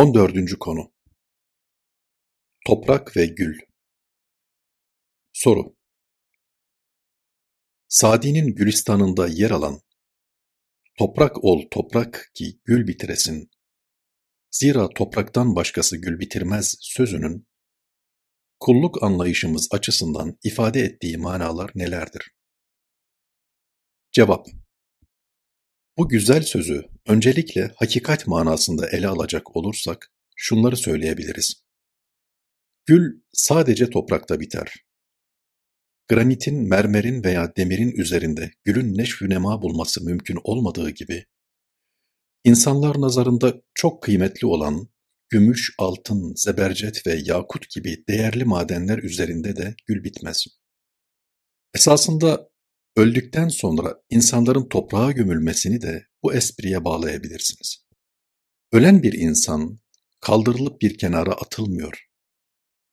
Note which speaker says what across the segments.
Speaker 1: 14. konu Toprak ve Gül Soru Sadi'nin Gülistan'ında yer alan Toprak ol toprak ki gül bitiresin, zira topraktan başkası gül bitirmez sözünün, kulluk anlayışımız açısından ifade ettiği manalar nelerdir? Cevap Bu güzel sözü öncelikle hakikat manasında ele alacak olursak şunları söyleyebiliriz. Gül sadece toprakta biter. Granitin, mermerin veya demirin üzerinde gülün neşvü nema bulması mümkün olmadığı gibi, insanlar nazarında çok kıymetli olan gümüş, altın, zebercet ve yakut gibi değerli madenler üzerinde de gül bitmez. Esasında öldükten sonra insanların toprağa gömülmesini de bu espriye bağlayabilirsiniz. Ölen bir insan kaldırılıp bir kenara atılmıyor.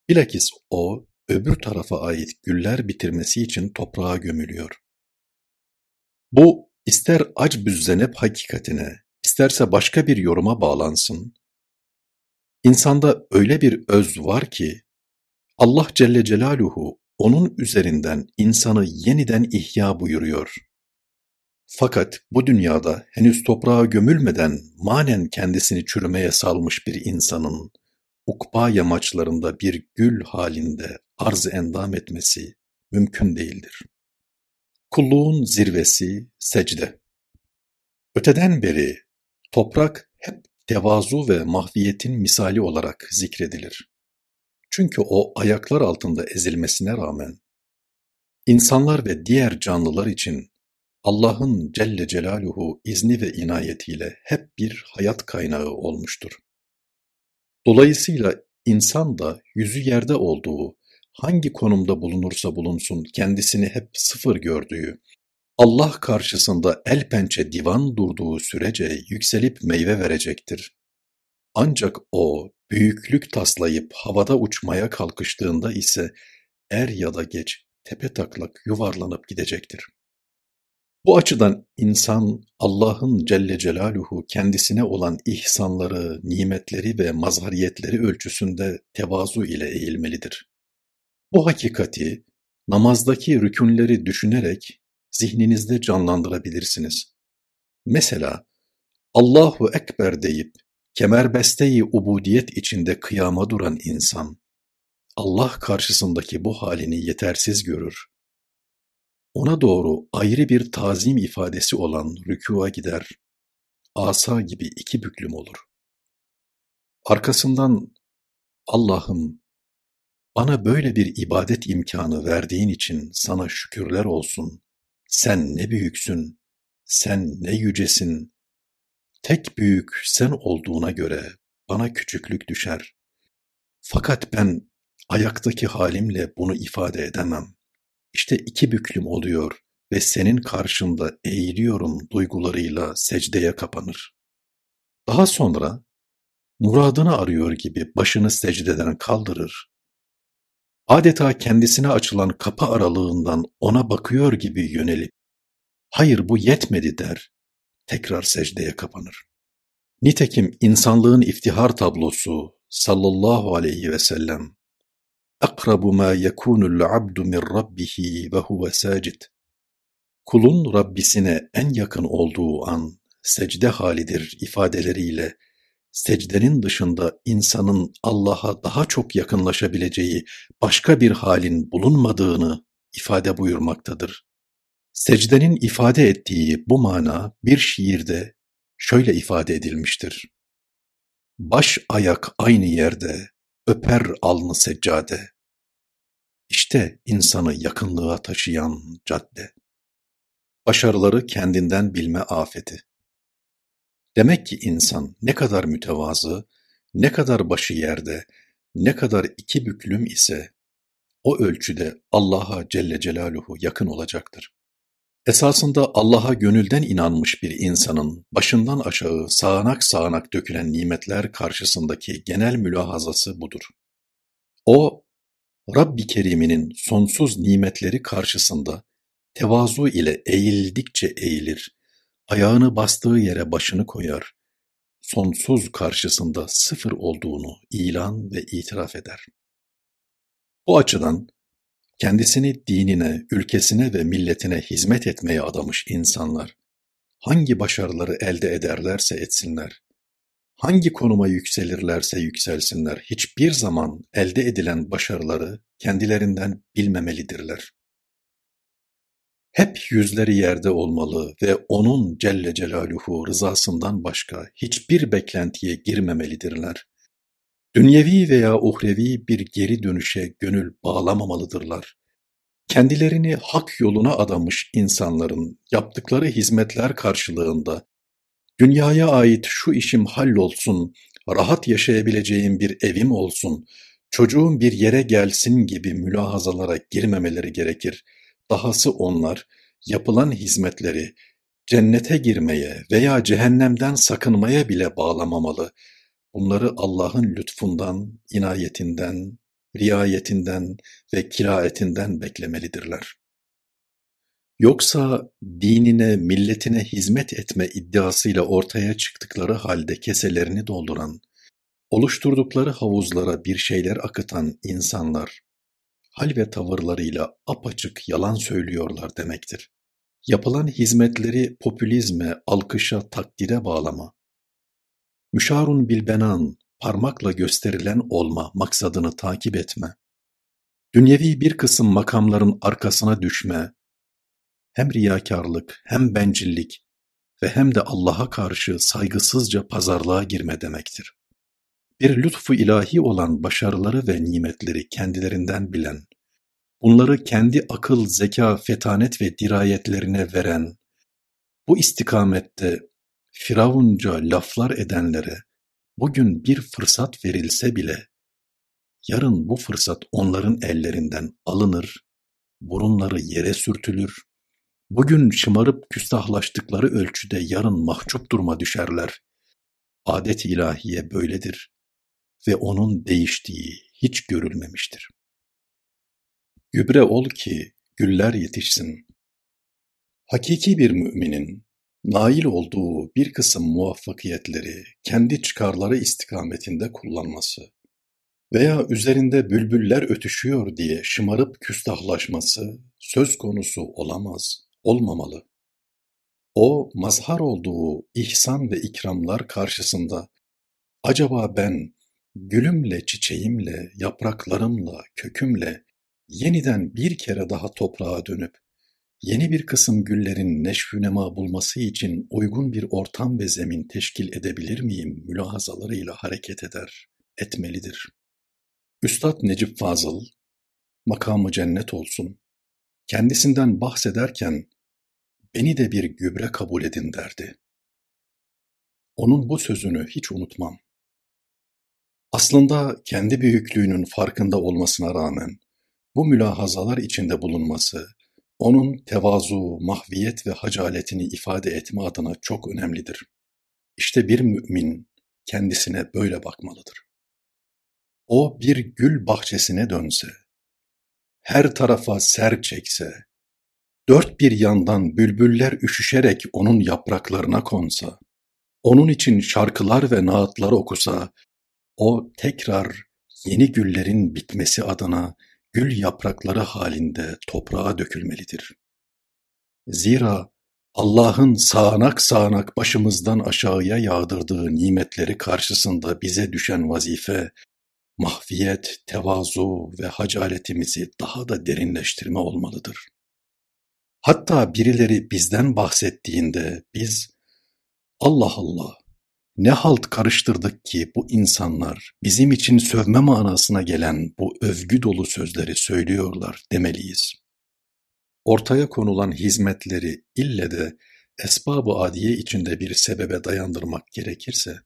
Speaker 1: Bilakis o öbür tarafa ait güller bitirmesi için toprağa gömülüyor. Bu ister ac büzzenep hakikatine, isterse başka bir yoruma bağlansın. İnsanda öyle bir öz var ki, Allah Celle Celaluhu onun üzerinden insanı yeniden ihya buyuruyor. Fakat bu dünyada henüz toprağa gömülmeden manen kendisini çürümeye salmış bir insanın, ukba yamaçlarında bir gül halinde arz endam etmesi mümkün değildir. Kulluğun zirvesi secde. Öteden beri toprak hep tevazu ve mahviyetin misali olarak zikredilir. Çünkü o ayaklar altında ezilmesine rağmen insanlar ve diğer canlılar için Allah'ın Celle Celaluhu izni ve inayetiyle hep bir hayat kaynağı olmuştur. Dolayısıyla insan da yüzü yerde olduğu, hangi konumda bulunursa bulunsun kendisini hep sıfır gördüğü, Allah karşısında el pençe divan durduğu sürece yükselip meyve verecektir. Ancak o büyüklük taslayıp havada uçmaya kalkıştığında ise er ya da geç tepe taklak yuvarlanıp gidecektir. Bu açıdan insan Allah'ın Celle Celaluhu kendisine olan ihsanları, nimetleri ve mazhariyetleri ölçüsünde tevazu ile eğilmelidir. Bu hakikati namazdaki rükünleri düşünerek zihninizde canlandırabilirsiniz. Mesela Allahu Ekber deyip kemerbeste-i ubudiyet içinde kıyama duran insan, Allah karşısındaki bu halini yetersiz görür ona doğru ayrı bir tazim ifadesi olan rükûa gider, asa gibi iki büklüm olur. Arkasından Allah'ım bana böyle bir ibadet imkanı verdiğin için sana şükürler olsun. Sen ne büyüksün, sen ne yücesin. Tek büyük sen olduğuna göre bana küçüklük düşer. Fakat ben ayaktaki halimle bunu ifade edemem. İşte iki büklüm oluyor ve senin karşında eğiliyorum duygularıyla secdeye kapanır. Daha sonra muradını arıyor gibi başını secdeden kaldırır. Adeta kendisine açılan kapı aralığından ona bakıyor gibi yönelip, hayır bu yetmedi der, tekrar secdeye kapanır. Nitekim insanlığın iftihar tablosu sallallahu aleyhi ve sellem akrabu ma yekunul abdu min rabbih ve huve. Kulun Rabbisine en yakın olduğu an secde halidir ifadeleriyle secdenin dışında insanın Allah'a daha çok yakınlaşabileceği başka bir halin bulunmadığını ifade buyurmaktadır. Secdenin ifade ettiği bu mana bir şiirde şöyle ifade edilmiştir. Baş ayak aynı yerde, öper alnı seccade. İşte insanı yakınlığa taşıyan cadde. Başarıları kendinden bilme afeti. Demek ki insan ne kadar mütevazı, ne kadar başı yerde, ne kadar iki büklüm ise o ölçüde Allah'a Celle Celaluhu yakın olacaktır. Esasında Allah'a gönülden inanmış bir insanın başından aşağı sağanak sağanak dökülen nimetler karşısındaki genel mülahazası budur. O, Rabbi Kerim'inin sonsuz nimetleri karşısında tevazu ile eğildikçe eğilir, ayağını bastığı yere başını koyar, sonsuz karşısında sıfır olduğunu ilan ve itiraf eder. Bu açıdan kendisini dinine, ülkesine ve milletine hizmet etmeye adamış insanlar, hangi başarıları elde ederlerse etsinler, hangi konuma yükselirlerse yükselsinler, hiçbir zaman elde edilen başarıları kendilerinden bilmemelidirler. Hep yüzleri yerde olmalı ve O'nun Celle Celaluhu rızasından başka hiçbir beklentiye girmemelidirler. Dünyevi veya uhrevi bir geri dönüşe gönül bağlamamalıdırlar. Kendilerini hak yoluna adamış insanların yaptıkları hizmetler karşılığında dünyaya ait şu işim hallolsun, rahat yaşayabileceğim bir evim olsun, çocuğum bir yere gelsin gibi mülahazalara girmemeleri gerekir. Dahası onlar yapılan hizmetleri cennete girmeye veya cehennemden sakınmaya bile bağlamamalı. Bunları Allah'ın lütfundan, inayetinden, riayetinden ve kiraetinden beklemelidirler. Yoksa dinine, milletine hizmet etme iddiasıyla ortaya çıktıkları halde keselerini dolduran, oluşturdukları havuzlara bir şeyler akıtan insanlar, hal ve tavırlarıyla apaçık yalan söylüyorlar demektir. Yapılan hizmetleri popülizme, alkışa, takdire bağlama, müşarun bilbenan, parmakla gösterilen olma maksadını takip etme, dünyevi bir kısım makamların arkasına düşme, hem riyakarlık, hem bencillik ve hem de Allah'a karşı saygısızca pazarlığa girme demektir. Bir lütfu ilahi olan başarıları ve nimetleri kendilerinden bilen, bunları kendi akıl, zeka, fetanet ve dirayetlerine veren, bu istikamette firavunca laflar edenlere bugün bir fırsat verilse bile, yarın bu fırsat onların ellerinden alınır, burunları yere sürtülür, bugün şımarıp küstahlaştıkları ölçüde yarın mahcup duruma düşerler. Adet ilahiye böyledir ve onun değiştiği hiç görülmemiştir. Gübre ol ki güller yetişsin. Hakiki bir müminin nail olduğu bir kısım muvaffakiyetleri kendi çıkarları istikametinde kullanması veya üzerinde bülbüller ötüşüyor diye şımarıp küstahlaşması söz konusu olamaz, olmamalı. O mazhar olduğu ihsan ve ikramlar karşısında acaba ben gülümle, çiçeğimle, yapraklarımla, kökümle yeniden bir kere daha toprağa dönüp yeni bir kısım güllerin neşvünema bulması için uygun bir ortam ve zemin teşkil edebilir miyim mülahazalarıyla hareket eder, etmelidir. Üstad Necip Fazıl, makamı cennet olsun, kendisinden bahsederken beni de bir gübre kabul edin derdi. Onun bu sözünü hiç unutmam. Aslında kendi büyüklüğünün farkında olmasına rağmen bu mülahazalar içinde bulunması, onun tevazu, mahviyet ve hacaletini ifade etme adına çok önemlidir. İşte bir mümin kendisine böyle bakmalıdır. O bir gül bahçesine dönse, her tarafa ser çekse, dört bir yandan bülbüller üşüşerek onun yapraklarına konsa, onun için şarkılar ve naatlar okusa, o tekrar yeni güllerin bitmesi adına gül yaprakları halinde toprağa dökülmelidir. Zira Allah'ın sağanak sağanak başımızdan aşağıya yağdırdığı nimetleri karşısında bize düşen vazife, mahfiyet, tevazu ve hacaletimizi daha da derinleştirme olmalıdır. Hatta birileri bizden bahsettiğinde biz, Allah Allah, ne halt karıştırdık ki bu insanlar bizim için sövme manasına gelen bu övgü dolu sözleri söylüyorlar demeliyiz. Ortaya konulan hizmetleri ille de esbab-ı adiye içinde bir sebebe dayandırmak gerekirse,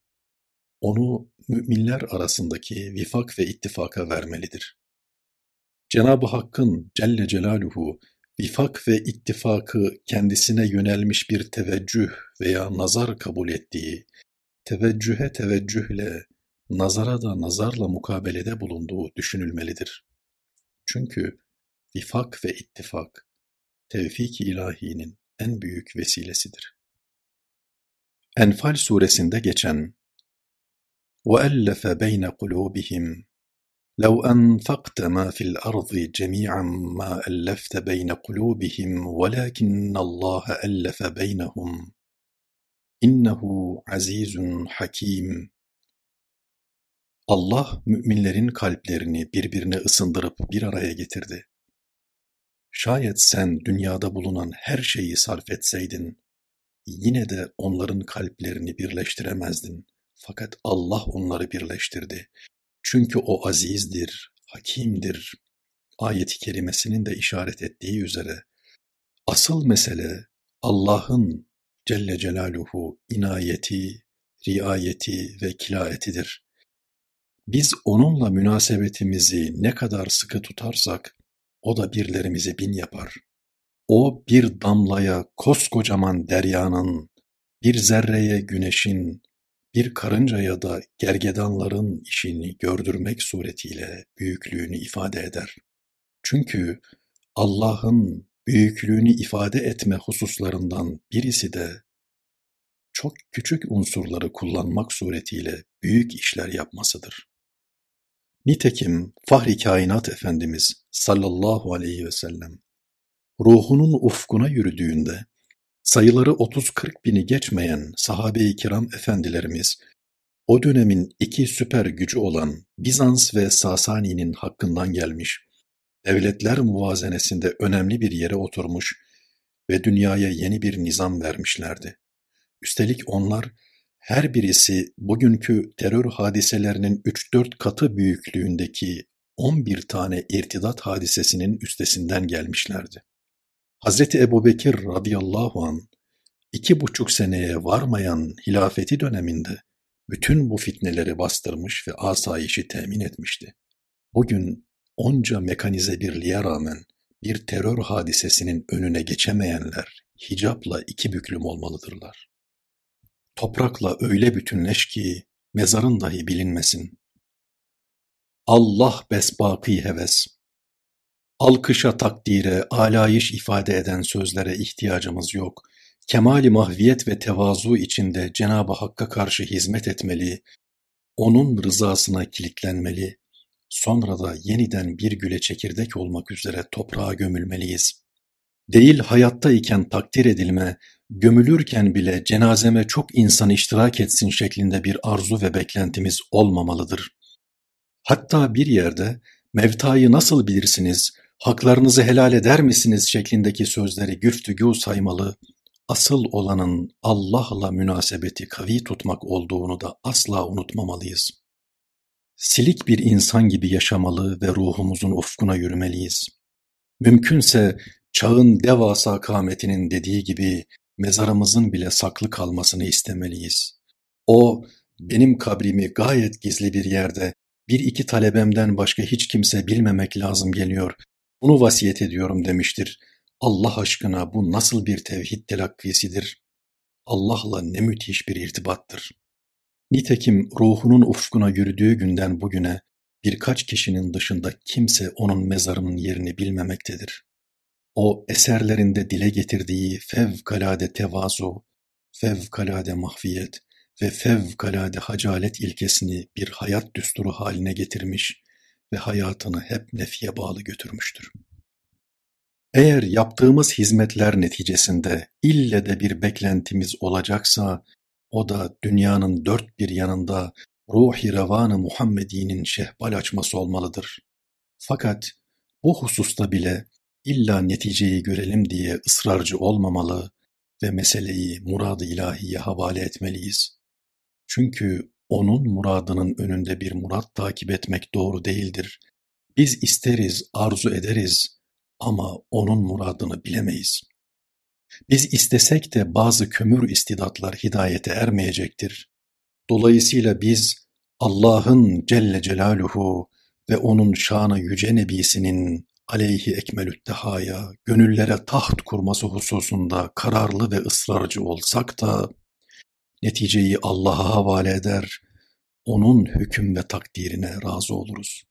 Speaker 1: onu müminler arasındaki vifak ve ittifaka vermelidir. Cenab-ı Hakk'ın Celle Celaluhu vifak ve ittifakı kendisine yönelmiş bir teveccüh veya nazar kabul ettiği teveccühe teveccühle, nazara da nazarla mukabelede bulunduğu düşünülmelidir. Çünkü vifak ve ittifak, tevfik-i ilahinin en büyük vesilesidir. Enfal suresinde geçen وألف بين قلوبهم لو أنفقت ما في الأرض جميعا ما ألفت بين قلوبهم ولكن الله ألف بينهم İnnehu azizun hakim. Allah müminlerin kalplerini birbirine ısındırıp bir araya getirdi. Şayet sen dünyada bulunan her şeyi sarf etseydin, yine de onların kalplerini birleştiremezdin. Fakat Allah onları birleştirdi. Çünkü o azizdir, hakimdir. Ayet-i kerimesinin de işaret ettiği üzere asıl mesele Allah'ın Celle Celaluhu inayeti, riayeti ve kilayetidir. Biz onunla münasebetimizi ne kadar sıkı tutarsak, o da birlerimizi bin yapar. O bir damlaya koskocaman deryanın, bir zerreye güneşin, bir karıncaya da gergedanların işini gördürmek suretiyle büyüklüğünü ifade eder. Çünkü Allah'ın büyüklüğünü ifade etme hususlarından birisi de çok küçük unsurları kullanmak suretiyle büyük işler yapmasıdır. Nitekim Fahri Kainat Efendimiz sallallahu aleyhi ve sellem ruhunun ufkuna yürüdüğünde sayıları 30-40 bini geçmeyen sahabe-i kiram efendilerimiz o dönemin iki süper gücü olan Bizans ve Sasani'nin hakkından gelmiş, devletler muvazenesinde önemli bir yere oturmuş ve dünyaya yeni bir nizam vermişlerdi. Üstelik onlar her birisi bugünkü terör hadiselerinin 3-4 katı büyüklüğündeki 11 tane irtidat hadisesinin üstesinden gelmişlerdi. Hazreti Ebubekir radıyallahu an iki buçuk seneye varmayan hilafeti döneminde bütün bu fitneleri bastırmış ve asayişi temin etmişti. Bugün onca mekanize birliğe rağmen bir terör hadisesinin önüne geçemeyenler hicapla iki büklüm olmalıdırlar. Toprakla öyle bütünleş ki mezarın dahi bilinmesin. Allah besbaki heves. Alkışa, takdire, alayış ifade eden sözlere ihtiyacımız yok. Kemali mahviyet ve tevazu içinde Cenab-ı Hakk'a karşı hizmet etmeli, onun rızasına kilitlenmeli, sonra da yeniden bir güle çekirdek olmak üzere toprağa gömülmeliyiz. Değil hayatta iken takdir edilme, gömülürken bile cenazeme çok insan iştirak etsin şeklinde bir arzu ve beklentimiz olmamalıdır. Hatta bir yerde mevtayı nasıl bilirsiniz, haklarınızı helal eder misiniz şeklindeki sözleri güftügû saymalı, asıl olanın Allah'la münasebeti kavi tutmak olduğunu da asla unutmamalıyız. Silik bir insan gibi yaşamalı ve ruhumuzun ufkuna yürümeliyiz. Mümkünse çağın devasa kâmetinin dediği gibi mezarımızın bile saklı kalmasını istemeliyiz. O, benim kabrimi gayet gizli bir yerde, bir iki talebemden başka hiç kimse bilmemek lazım geliyor, bunu vasiyet ediyorum demiştir. Allah aşkına bu nasıl bir tevhid telakkisidir? Allah'la ne müthiş bir irtibattır. Nitekim ruhunun ufkuna yürüdüğü günden bugüne birkaç kişinin dışında kimse onun mezarının yerini bilmemektedir. O eserlerinde dile getirdiği fevkalade tevazu, fevkalade mahfiyet ve fevkalade hacalet ilkesini bir hayat düsturu haline getirmiş ve hayatını hep nefiye bağlı götürmüştür. Eğer yaptığımız hizmetler neticesinde ille de bir beklentimiz olacaksa, o da dünyanın dört bir yanında ruhi revanı Muhammedi'nin şehbal açması olmalıdır. Fakat bu hususta bile illa neticeyi görelim diye ısrarcı olmamalı ve meseleyi murad-ı ilahiye havale etmeliyiz. Çünkü onun muradının önünde bir murat takip etmek doğru değildir. Biz isteriz, arzu ederiz ama onun muradını bilemeyiz. Biz istesek de bazı kömür istidatlar hidayete ermeyecektir. Dolayısıyla biz Allah'ın Celle Celaluhu ve onun şanı yüce nebisinin aleyhi ekmelüttehaya, gönüllere taht kurması hususunda kararlı ve ısrarcı olsak da, neticeyi Allah'a havale eder, onun hüküm ve takdirine razı oluruz.